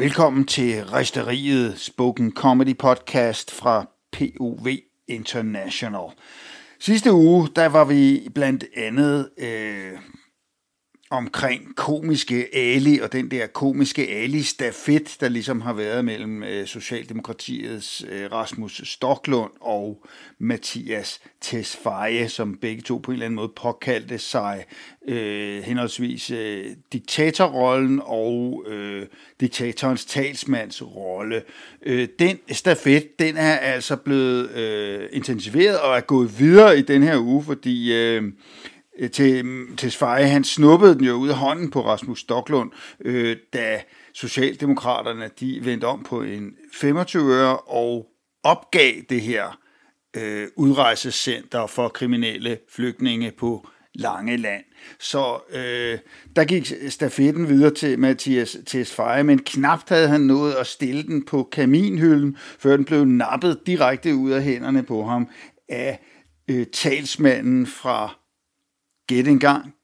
Velkommen til Resteriet Spoken Comedy Podcast fra POV International. Sidste uge, der var vi blandt andet øh, omkring komiske Ali og den der komiske Ali-stafet, der ligesom har været mellem øh, Socialdemokratiets øh, Rasmus Stoklund og Mathias Tesfaye, som begge to på en eller anden måde påkaldte sig øh, henholdsvis øh, diktatorrollen og øh, diktatorens talsmands rolle. Øh, den stafet, den er altså blevet øh, intensiveret og er gået videre i den her uge, fordi Øh, Øh, til, til Sveje, han snuppede den jo ud af hånden på Rasmus Stoklund, øh, da Socialdemokraterne de vendte om på en 25 øre og opgav det her øh, udrejsecenter for kriminelle flygtninge på Langeland. Så øh, der gik stafetten videre til Mathias Tesfaye, men knapt havde han nået at stille den på kaminhylden, før den blev nappet direkte ud af hænderne på ham af øh, talsmanden fra Gæt en gang.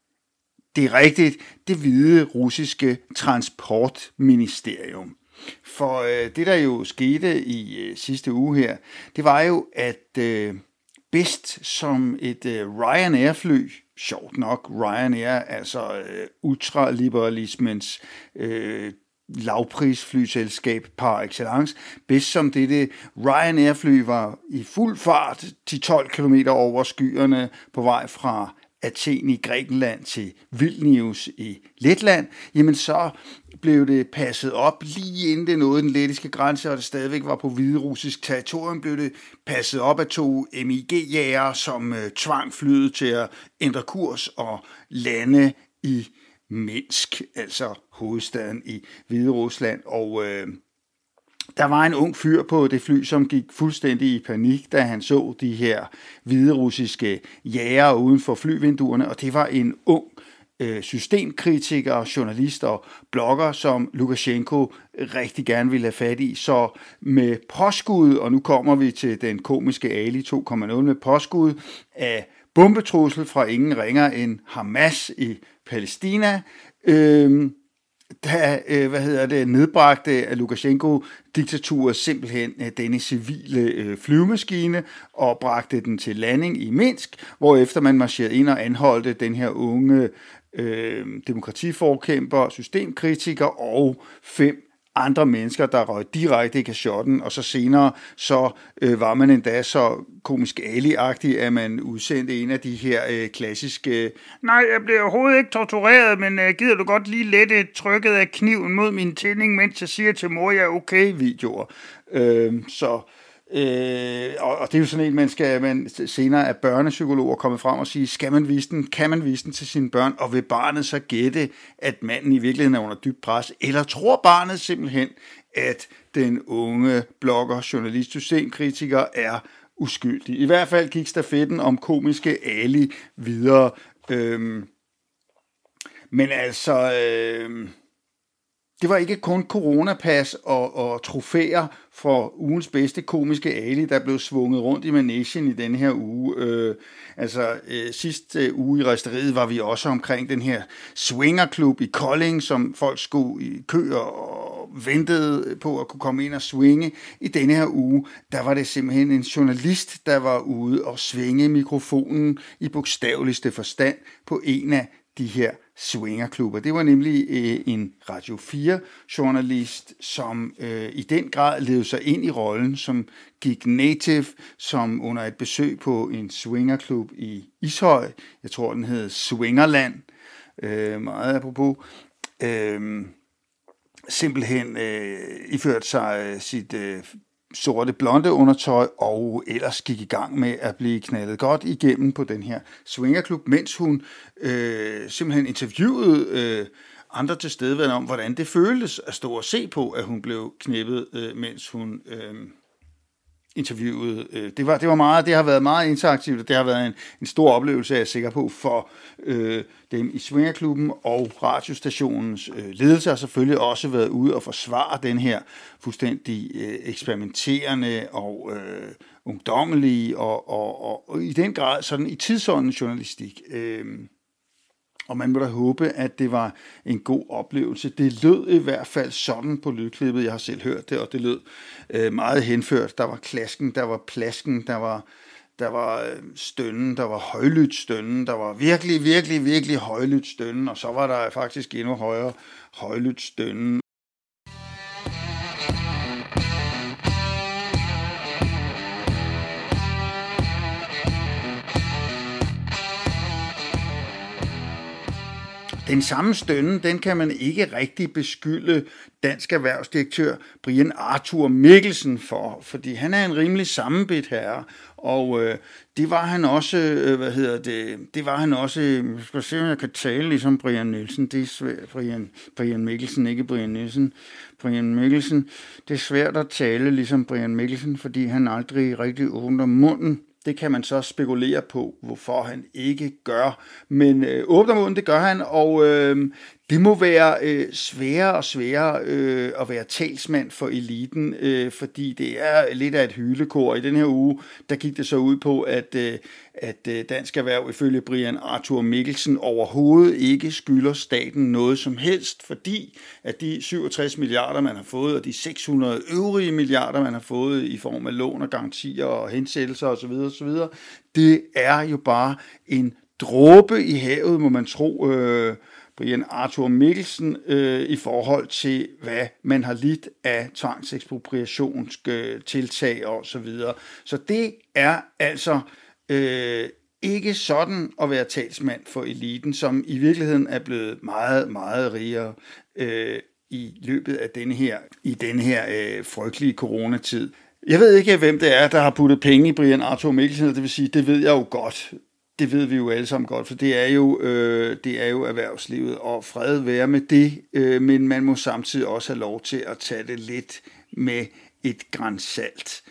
Det er rigtigt, det hvide russiske transportministerium. For øh, det, der jo skete i øh, sidste uge her, det var jo, at øh, bedst som et øh, Ryanair-fly, sjovt nok, Ryanair, altså øh, ultraliberalismens øh, lavprisflyselskab par excellence, bedst som dette Ryanair-fly var i fuld fart 10-12 km over skyerne på vej fra Athen i Grækenland til Vilnius i Letland, jamen så blev det passet op lige inden det nåede den lettiske grænse, og det stadigvæk var på hviderussisk territorium, blev det passet op af to MIG-jæger, som øh, tvang flyet til at ændre kurs og lande i Minsk, altså hovedstaden i Hvide Rusland. Og øh, der var en ung fyr på det fly, som gik fuldstændig i panik, da han så de her hvide russiske jæger uden for flyvinduerne, og det var en ung øh, systemkritiker, journalist og blogger, som Lukashenko rigtig gerne ville have fat i. Så med påskud, og nu kommer vi til den komiske Ali 2.0 med påskud af bombetrussel fra ingen ringer end Hamas i Palæstina, øh, da, øh, hvad hedder det, nedbragte Lukashenko diktaturet simpelthen øh, denne civile øh, flyvemaskine og bragte den til landing i Minsk, hvor efter man marcherede ind og anholdte den her unge øh, demokratiforkæmper, systemkritiker og fem andre mennesker, der røg direkte i kashotten, og så senere så øh, var man endda så komisk ali at man udsendte en af de her øh, klassiske, nej, jeg bliver overhovedet ikke tortureret, men øh, gider du godt lige lette trykket af kniven mod min tænding, mens jeg siger til mor, jeg er okay, videoer. Øh, så Øh, Øh, og, og det er jo sådan en, man skal man senere af børnepsykologer komme frem og sige, skal man vise den, kan man vise den til sine børn, og vil barnet så gætte, at manden i virkeligheden er under dybt pres, eller tror barnet simpelthen, at den unge blogger, journalist, systemkritiker er uskyldig. I hvert fald gik stafetten om komiske Ali videre. Øhm, men altså... Øhm, det var ikke kun coronapas og, og trofæer for ugens bedste komiske Ali, der blev svunget rundt i managen i denne her uge. Øh, altså øh, sidste øh, uge i resteriet var vi også omkring den her swingerklub i Kolding, som folk skulle i kø og ventede på at kunne komme ind og swinge. I denne her uge, der var det simpelthen en journalist, der var ude og svinge mikrofonen i bogstaveligste forstand på en af de her swingerklubber. Det var nemlig øh, en Radio 4-journalist, som øh, i den grad levede sig ind i rollen, som gik native, som under et besøg på en swingerklub i Ishøj, jeg tror den hed Swingerland, øh, meget apropos, øh, simpelthen øh, iført sig øh, sit øh, sorte blonde undertøj, og ellers gik i gang med at blive knaldet godt igennem på den her swingerklub, mens hun øh, simpelthen interviewede øh, andre til stede om, hvordan det føltes at stå og se på, at hun blev knippet, øh, mens hun øh, interviewet. Øh, det, var, det var meget, det har været meget interaktivt, og det har været en, en stor oplevelse, er jeg sikker på, for øh, dem i Svingerklubben og radiostationens øh, ledelse har selvfølgelig også været ude og forsvare den her fuldstændig øh, eksperimenterende og øh, ungdommelige og, og, og, og i den grad sådan i tidsånden journalistik. Øh, og man må da håbe, at det var en god oplevelse. Det lød i hvert fald sådan på lydklippet. Jeg har selv hørt det, og det lød øh, meget henført. Der var klasken, der var plasken, der var, der var øh, stønnen, der var højlydt stønnen, der var virkelig, virkelig, virkelig højlydt stønnen, og så var der faktisk endnu højere højlydt stønnen. Den samme stønne, den kan man ikke rigtig beskylde dansk erhvervsdirektør Brian Arthur Mikkelsen for, fordi han er en rimelig sammenbidt herre, og øh, det var han også, øh, hvad hedder det, det var han også, øh, jeg skal se, om jeg kan tale ligesom Brian Nielsen, det er svært, Brian, Brian Mikkelsen, ikke Brian Nielsen, Brian Mikkelsen, det er svært at tale ligesom Brian Mikkelsen, fordi han aldrig rigtig åbner munden, det kan man så spekulere på, hvorfor han ikke gør. Men øh, åbner munden, det gør han, og øh, det må være øh, sværere og sværere øh, at være talsmand for eliten, øh, fordi det er lidt af et hylekor. I den her uge, der gik det så ud på, at, øh, at øh, Dansk Erhverv ifølge Brian Arthur Mikkelsen overhovedet ikke skylder staten noget som helst, fordi at de 67 milliarder, man har fået, og de 600 øvrige milliarder, man har fået i form af lån og garantier og hensættelser osv., osv., det er jo bare en dråbe i havet, må man tro, øh, Brian Arthur Mikkelsen øh, i forhold til, hvad man har lidt af tvangsekspropriationske tiltag og så videre. Så det er altså øh, ikke sådan at være talsmand for eliten, som i virkeligheden er blevet meget, meget rigere øh, i løbet af denne her, i denne her øh, frygtelige coronatid. Jeg ved ikke, hvem det er, der har puttet penge i Brian Arthur Mikkelsen, det vil sige, det ved jeg jo godt det ved vi jo alle sammen godt, for det er jo, øh, det er jo erhvervslivet, og fred være med det, øh, men man må samtidig også have lov til at tage det lidt med et grænsalt.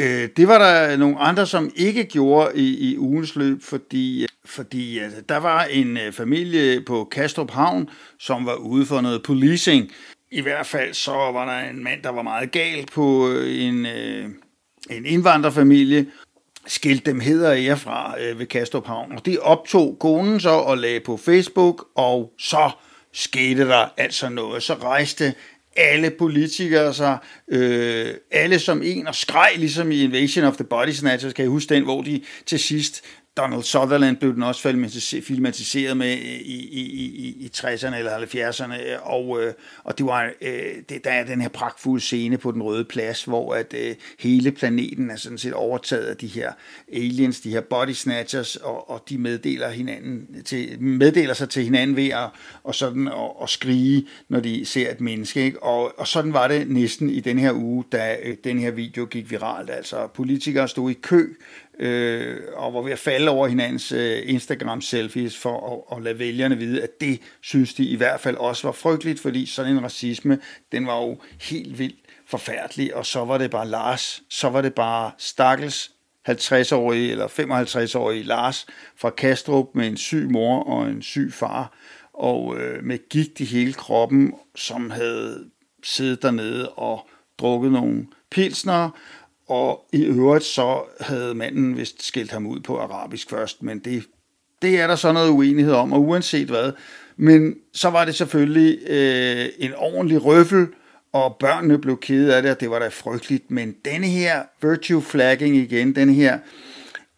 Øh, det var der nogle andre, som ikke gjorde i, i ugens løb, fordi, fordi altså, der var en øh, familie på Kastrup Havn, som var ude for noget policing. I hvert fald så var der en mand, der var meget gal på øh, en, øh, en indvandrerfamilie, skilt dem hedder jeg fra øh, ved Kastrup Havn. Og det optog konen så og lagde på Facebook, og så skete der altså noget. Så rejste alle politikere sig, øh, alle som en, og skreg ligesom i Invasion of the Body Snatchers, kan I huske den, hvor de til sidst Donald Sutherland blev den også filmatiseret med i, i, i, i 60'erne eller 70'erne, og, øh, og det var, øh, det, der er den her pragtfulde scene på den røde plads, hvor at øh, hele planeten er sådan set overtaget af de her aliens, de her body snatchers, og, og de meddeler, hinanden til, meddeler sig til hinanden ved at og sådan, og, og skrige, når de ser et menneske. Ikke? Og, og sådan var det næsten i den her uge, da den her video gik viralt. Altså politikere stod i kø øh, og var ved at falde over hinandens øh, Instagram-selfies for at, at lade vælgerne vide, at det synes de i hvert fald også var frygteligt, fordi sådan en racisme, den var jo helt vildt forfærdelig, og så var det bare Lars, så var det bare stakkels 50-årige eller 55-årige Lars fra Kastrup med en syg mor og en syg far, og øh, med gigt i hele kroppen, som havde siddet dernede og drukket nogle pilsner, og i øvrigt så havde manden vist skilt ham ud på arabisk først, men det, det er der så noget uenighed om, og uanset hvad. Men så var det selvfølgelig øh, en ordentlig røffel, og børnene blev kede af det, og det var da frygteligt. Men denne her virtue flagging igen, den her,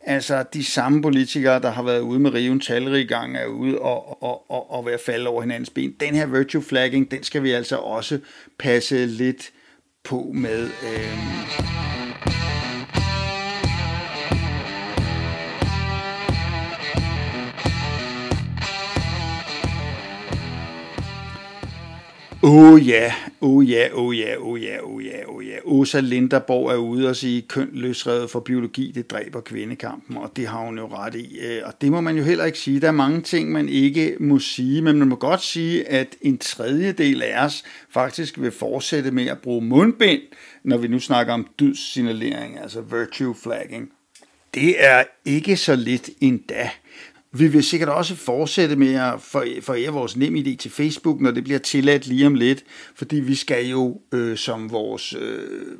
altså de samme politikere, der har været ude med riven talrige gange, er ude og, og, og, og ved at falde over hinandens ben. Den her virtue flagging, den skal vi altså også passe lidt på med. Øh Oh ja, oh ja, oh ja, oh ja, oh ja, oh ja. Åsa Linderborg er ude og sige, køn løsredet for biologi, det dræber kvindekampen, og det har hun jo ret i. Øh, og det må man jo heller ikke sige. Der er mange ting, man ikke må sige, men man må godt sige, at en tredjedel af os faktisk vil fortsætte med at bruge mundbind, når vi nu snakker om dydssignalering, altså virtue flagging. Det er ikke så lidt endda. Vi vil sikkert også fortsætte med at forære vores nem idé til Facebook, når det bliver tilladt lige om lidt, fordi vi skal jo øh, som vores øh,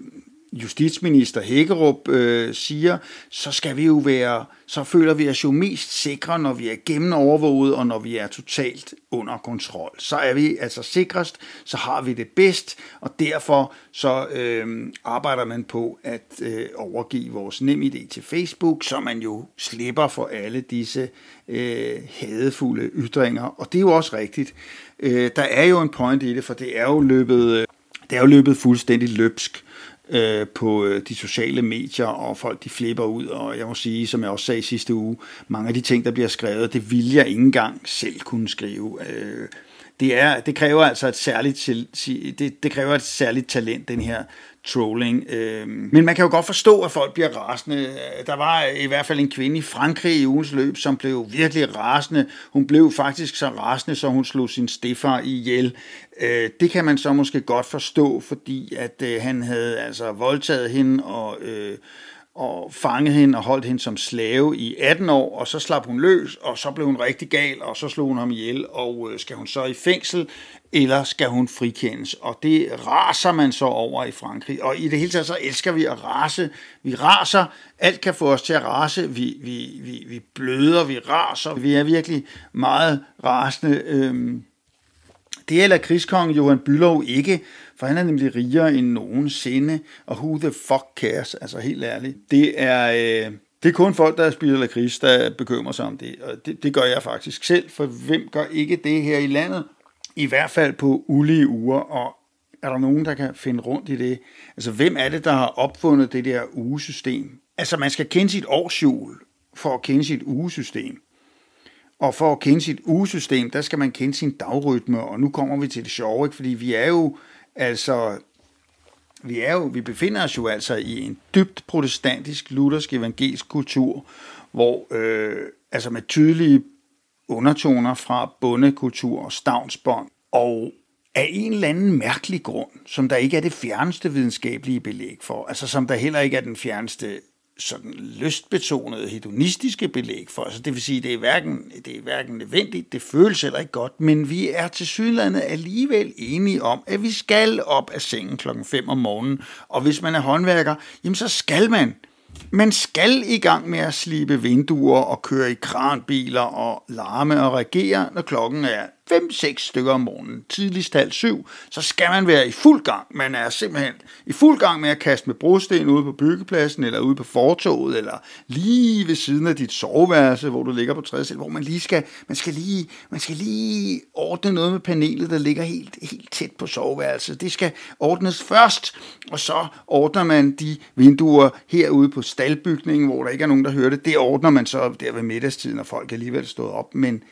justitsminister Hækkerup øh, siger, så skal vi jo være, så føler vi os jo mest sikre, når vi er gennemovervåget, og når vi er totalt under kontrol. Så er vi altså sikrest, så har vi det bedst, og derfor så øh, arbejder man på at øh, overgive vores NemID til Facebook, så man jo slipper for alle disse øh, hadefulde ytringer. Og det er jo også rigtigt. Øh, der er jo en point i det, for det er jo løbet, øh, det er jo løbet fuldstændig løbsk øh, på øh, de sociale medier, og folk de flipper ud, og jeg må sige, som jeg også sagde sidste uge, mange af de ting, der bliver skrevet, det vil jeg ikke engang selv kunne skrive. Øh, det, er, det kræver altså et særligt, det, det kræver et særligt talent, den her trolling. Øhm, men man kan jo godt forstå, at folk bliver rasende. Der var i hvert fald en kvinde i Frankrig i ugens løb, som blev virkelig rasende. Hun blev faktisk så rasende, så hun slog sin stefar ihjel. Øh, det kan man så måske godt forstå, fordi at øh, han havde altså voldtaget hende og... Øh, og fangede hende og holdt hende som slave i 18 år, og så slap hun løs, og så blev hun rigtig gal, og så slog hun ham ihjel, og øh, skal hun så i fængsel, eller skal hun frikendes? Og det raser man så over i Frankrig, og i det hele taget så elsker vi at rase. Vi raser, alt kan få os til at rase, vi, vi, vi, vi bløder, vi raser, vi er virkelig meget rasende. Øhm, det gælder krigskongen Johan Bylov ikke, for han er nemlig rigere end nogensinde, og who the fuck cares, altså helt ærligt. Det er, øh, det er kun folk, der spiller lakrids, der bekymrer sig om det, og det, det gør jeg faktisk selv, for hvem gør ikke det her i landet? I hvert fald på ulige uger, og er der nogen, der kan finde rundt i det? Altså, hvem er det, der har opfundet det der ugesystem? Altså, man skal kende sit årsjul for at kende sit ugesystem. Og for at kende sit ugesystem, der skal man kende sin dagrytme, og nu kommer vi til det sjove, ikke? fordi vi er jo Altså, vi, er jo, vi befinder os jo altså i en dybt protestantisk, luthersk, evangelisk kultur, hvor øh, altså med tydelige undertoner fra bondekultur og stavnsbånd, og af en eller anden mærkelig grund, som der ikke er det fjerneste videnskabelige belæg for, altså som der heller ikke er den fjerneste sådan lystbetonede hedonistiske belæg for. Altså det vil sige, det er, hverken, det er hverken nødvendigt, det føles heller ikke godt, men vi er til sydlandet alligevel enige om, at vi skal op af sengen klokken 5 om morgenen, og hvis man er håndværker, jamen så skal man. Man skal i gang med at slibe vinduer og køre i kranbiler og larme og regere, når klokken er 5-6 stykker om morgenen, tidligst halv syv, så skal man være i fuld gang. Man er simpelthen i fuld gang med at kaste med brosten ude på byggepladsen, eller ude på fortoget, eller lige ved siden af dit soveværelse, hvor du ligger på tredje hvor man lige skal, man skal lige, man skal lige ordne noget med panelet, der ligger helt, helt tæt på soveværelset. Det skal ordnes først, og så ordner man de vinduer herude på staldbygningen, hvor der ikke er nogen, der hører det. Det ordner man så der ved middagstiden, når folk alligevel stået op, men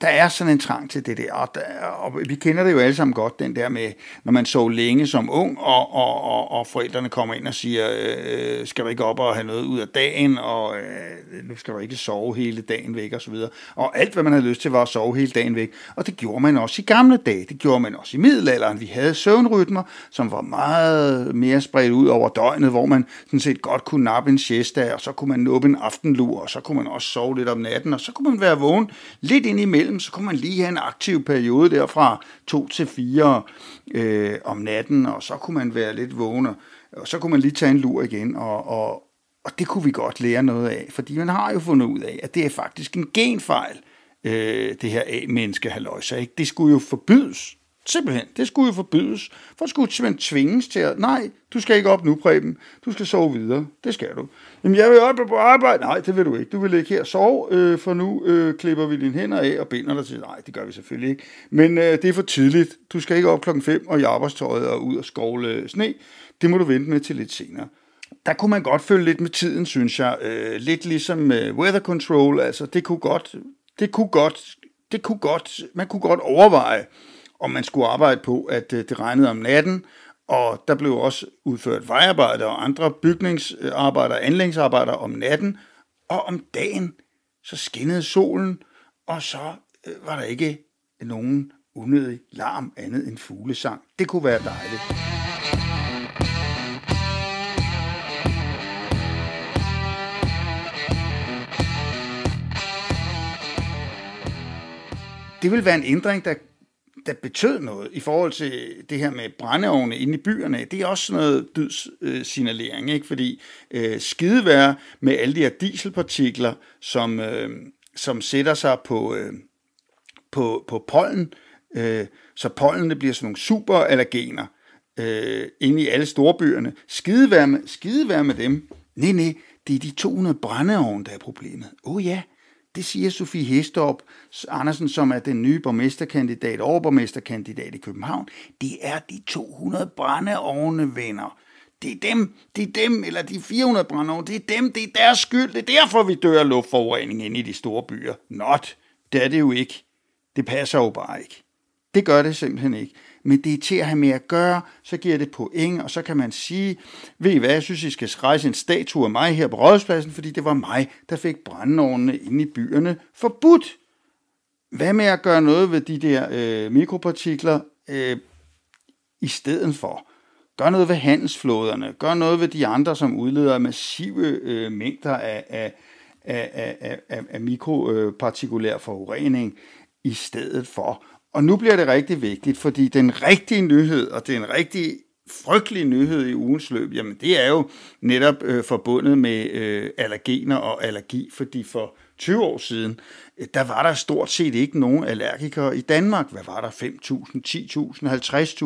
der er sådan en trang til det der, og, der, og vi kender det jo alle sammen godt, den der med, når man så længe som ung, og, og, og, og forældrene kommer ind og siger, øh, skal du ikke op og have noget ud af dagen, og øh, nu skal du ikke sove hele dagen væk, og så videre. Og alt, hvad man havde lyst til, var at sove hele dagen væk, og det gjorde man også i gamle dage, det gjorde man også i middelalderen. Vi havde søvnrytmer, som var meget mere spredt ud over døgnet, hvor man sådan set godt kunne nappe en siesta, og så kunne man nuppe en aftenlur, og så kunne man også sove lidt om natten, og så kunne man være vågen lidt ind imellem, imellem, så kunne man lige have en aktiv periode der fra 2 til 4 øh, om natten, og så kunne man være lidt vågen, og så kunne man lige tage en lur igen, og, og, og det kunne vi godt lære noget af, fordi man har jo fundet ud af, at det er faktisk en genfejl, øh, det her A-menneske halløjsa, ikke? Det skulle jo forbydes. Simpelthen, det skulle jo forbydes. For det skulle simpelthen tvinges til at, nej, du skal ikke op nu, Preben. Du skal sove videre. Det skal du. Jamen, jeg vil op på arbejde. Nej, det vil du ikke. Du vil ikke her sove, øh, for nu øh, klipper vi dine hænder af og binder dig til. Nej, det gør vi selvfølgelig ikke. Men øh, det er for tidligt. Du skal ikke op klokken 5 og i arbejdstøjet og ud og skovle øh, sne. Det må du vente med til lidt senere. Der kunne man godt følge lidt med tiden, synes jeg. Øh, lidt ligesom øh, weather control. Altså, det kunne godt, det kunne godt, det kunne godt, man kunne godt overveje, om man skulle arbejde på, at øh, det regnede om natten, og der blev også udført vejarbejder og andre bygningsarbejder og anlægsarbejder om natten, og om dagen så skinnede solen, og så øh, var der ikke nogen unødig larm andet end fuglesang. Det kunne være dejligt. Det vil være en ændring, der der betød noget i forhold til det her med brændeovne inde i byerne. Det er også sådan noget dydssignalering, ikke? fordi øh, skidevær med alle de her dieselpartikler, som, øh, som sætter sig på, øh, på, på pollen, øh, så pollenene bliver sådan nogle superallergener øh, inde i alle storbyerne. Skidevær med, skidevær med dem. Nej, nej, det er de 200 brændeovne, der er problemet. Åh oh, ja, det siger Sofie Hestorp Andersen, som er den nye borgmesterkandidat, overborgmesterkandidat i København. Det er de 200 brændeovne, venner. Det er dem, det er dem, eller de 400 brændeovne, det er dem, det er deres skyld. Det er derfor, vi dør af luftforurening inde i de store byer. Not, det er det jo ikke. Det passer jo bare ikke. Det gør det simpelthen ikke men det er til at have med at gøre, så giver det point, og så kan man sige, ved I hvad, jeg synes, I skal rejse en statue af mig her på Rådhuspladsen, fordi det var mig, der fik brændeovnene inde i byerne forbudt. Hvad med at gøre noget ved de der øh, mikropartikler øh, i stedet for? Gør noget ved handelsflåderne, gør noget ved de andre, som udleder massive øh, mængder af, af, af, af, af, af mikropartikulær forurening i stedet for. Og nu bliver det rigtig vigtigt, fordi den rigtige nyhed, og det er en rigtig frygtelig nyhed i ugens løb, jamen det er jo netop øh, forbundet med øh, allergener og allergi, fordi for 20 år siden, øh, der var der stort set ikke nogen allergikere i Danmark. Hvad var der? 5.000,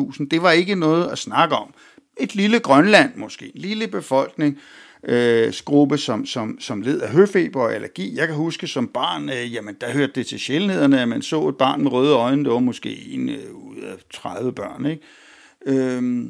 10.000, 50.000? Det var ikke noget at snakke om. Et lille Grønland måske, en lille befolkning, øh, gruppe, som, som, som led af høfeber og allergi. Jeg kan huske som barn, øh, jamen der hørte det til sjældenhederne, at man så et barn med røde øjne, det var måske en øh, ud af 30 børn. Ikke? Øh,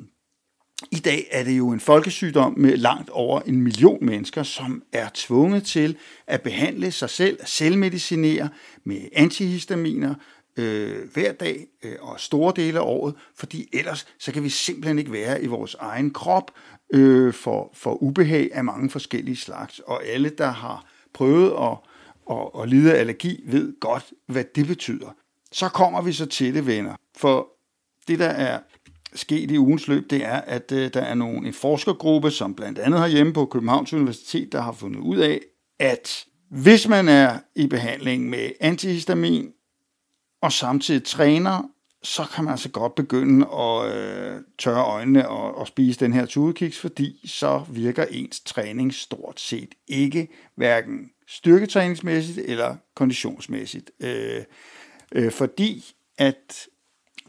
i dag er det jo en folkesygdom med langt over en million mennesker, som er tvunget til at behandle sig selv, at selvmedicinere med antihistaminer øh, hver dag øh, og store dele af året, fordi ellers så kan vi simpelthen ikke være i vores egen krop, øh, for, for ubehag af mange forskellige slags. Og alle, der har prøvet at, at, at lide af allergi, ved godt, hvad det betyder. Så kommer vi så til det, venner. For det, der er sket i ugens løb, det er, at øh, der er nogle, en forskergruppe, som blandt andet har hjemme på Københavns Universitet, der har fundet ud af, at hvis man er i behandling med antihistamin, og samtidig træner så kan man altså godt begynde at øh, tørre øjnene og, og spise den her tudekiks, fordi så virker ens træning stort set ikke, hverken styrketræningsmæssigt eller konditionsmæssigt. Øh, øh, fordi at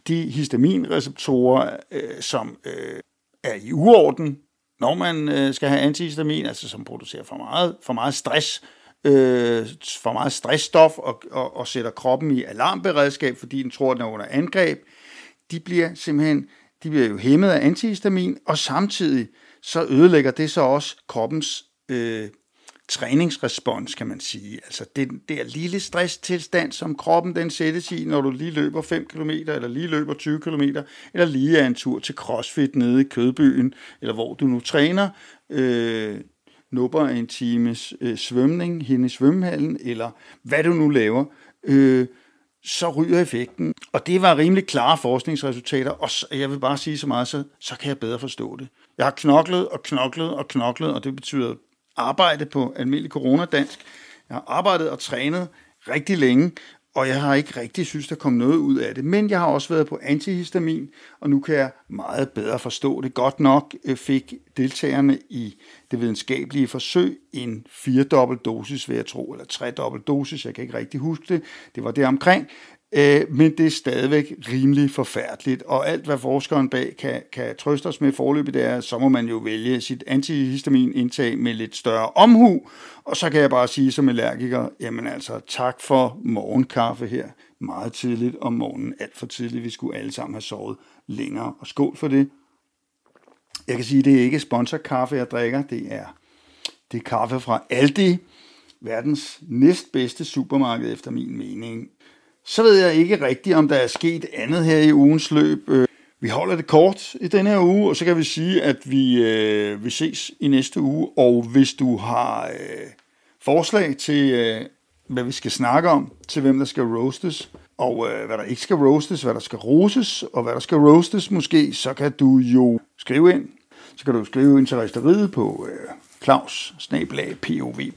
de histaminreceptorer, øh, som øh, er i uorden, når man øh, skal have antihistamin, altså som producerer for meget, for meget stress, øh, for meget stressstof og, og, og sætter kroppen i alarmberedskab, fordi den tror, den er under angreb, de bliver simpelthen de bliver jo hæmmet af antihistamin, og samtidig så ødelægger det så også kroppens øh, træningsrespons, kan man sige. Altså den der lille stresstilstand, som kroppen den sættes i, når du lige løber 5 km, eller lige løber 20 km, eller lige er en tur til CrossFit nede i Kødbyen, eller hvor du nu træner. Øh, nupper en times øh, svømning hen i svømmehallen, eller hvad du nu laver, øh, så ryger effekten. Og det var rimelig klare forskningsresultater, og jeg vil bare sige så meget, så, så kan jeg bedre forstå det. Jeg har knoklet og knoklet og knoklet, og det betyder arbejde på almindelig coronadansk. Jeg har arbejdet og trænet rigtig længe, og jeg har ikke rigtig synes, der kom noget ud af det. Men jeg har også været på antihistamin, og nu kan jeg meget bedre forstå det. Godt nok øh, fik deltagerne i det videnskabelige forsøg en firedobbelt dosis, vil jeg tro, eller tredobbelt dosis, jeg kan ikke rigtig huske det. Det var det omkring. Øh, men det er stadigvæk rimelig forfærdeligt, og alt hvad forskeren bag kan, kan trøste os med forløbet, det er, så må man jo vælge sit antihistaminindtag med lidt større omhu, og så kan jeg bare sige som allergiker, jamen altså tak for morgenkaffe her. Meget tidligt om morgenen, alt for tidligt, vi skulle alle sammen have sovet længere, og skål for det. Jeg kan sige, det er ikke sponsorkaffe, jeg drikker, det er, det er kaffe fra Aldi, verdens næstbedste supermarked efter min mening. Så ved jeg ikke rigtigt, om der er sket andet her i ugens løb. Øh, vi holder det kort i denne her uge, og så kan vi sige, at vi, øh, vi ses i næste uge. Og hvis du har øh, forslag til, øh, hvad vi skal snakke om, til hvem der skal roastes, og øh, hvad der ikke skal roastes, hvad der skal roses, og hvad der skal roastes måske, så kan du jo skrive ind. Så kan du skrive ind til resteriet på øh, klaus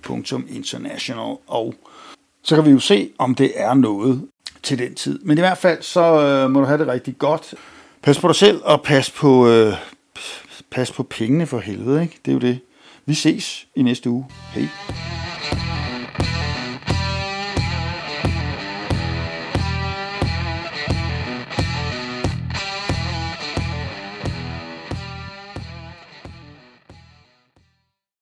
pov.international, og så kan vi jo se, om det er noget, til den tid. Men i hvert fald, så øh, må du have det rigtig godt. Pas på dig selv, og pas på, øh, pas på pengene for helvede, ikke? Det er jo det. Vi ses i næste uge. Hej.